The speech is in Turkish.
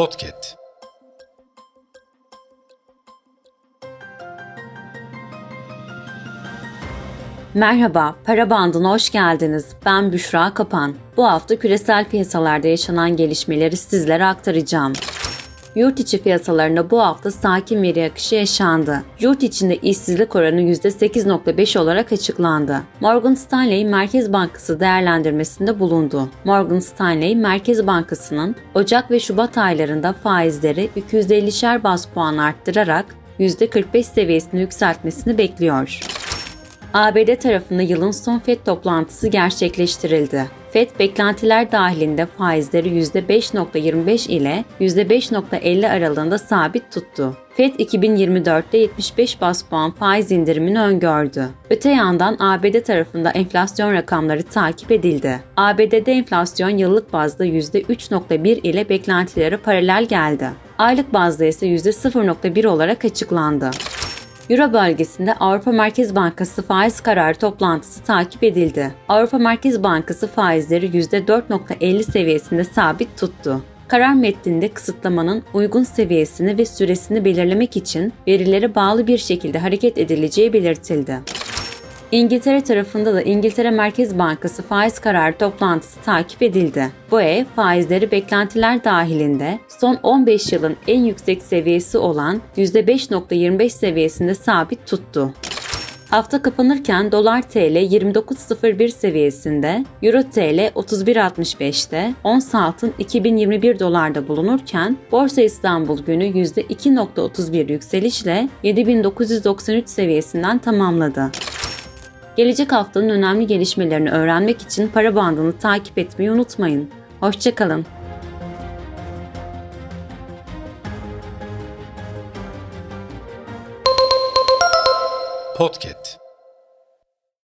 Podcast. Merhaba, Para Bandı'na hoş geldiniz. Ben Büşra Kapan. Bu hafta küresel piyasalarda yaşanan gelişmeleri sizlere aktaracağım. Yurt içi piyasalarında bu hafta sakin veri akışı yaşandı. Yurt içinde işsizlik oranı %8.5 olarak açıklandı. Morgan Stanley Merkez Bankası değerlendirmesinde bulundu. Morgan Stanley Merkez Bankası'nın Ocak ve Şubat aylarında faizleri 250'şer bas puan arttırarak %45 seviyesine yükseltmesini bekliyor. ABD tarafında yılın son FED toplantısı gerçekleştirildi. FED beklentiler dahilinde faizleri %5.25 ile %5.50 aralığında sabit tuttu. FED 2024'te 75 bas puan faiz indirimini öngördü. Öte yandan ABD tarafında enflasyon rakamları takip edildi. ABD'de enflasyon yıllık bazda %3.1 ile beklentilere paralel geldi. Aylık bazda ise %0.1 olarak açıklandı. Euro bölgesinde Avrupa Merkez Bankası faiz kararı toplantısı takip edildi. Avrupa Merkez Bankası faizleri %4.50 seviyesinde sabit tuttu. Karar metninde kısıtlamanın uygun seviyesini ve süresini belirlemek için verilere bağlı bir şekilde hareket edileceği belirtildi. İngiltere tarafında da İngiltere Merkez Bankası faiz kararı toplantısı takip edildi. BOE faizleri beklentiler dahilinde son 15 yılın en yüksek seviyesi olan %5.25 seviyesinde sabit tuttu. Hafta kapanırken dolar TL 29.01 seviyesinde, euro TL 31.65'te, ons altın 2021 dolarda bulunurken Borsa İstanbul günü %2.31 yükselişle 7993 seviyesinden tamamladı. Gelecek haftanın önemli gelişmelerini öğrenmek için para bandını takip etmeyi unutmayın. Hoşçakalın. Podcast.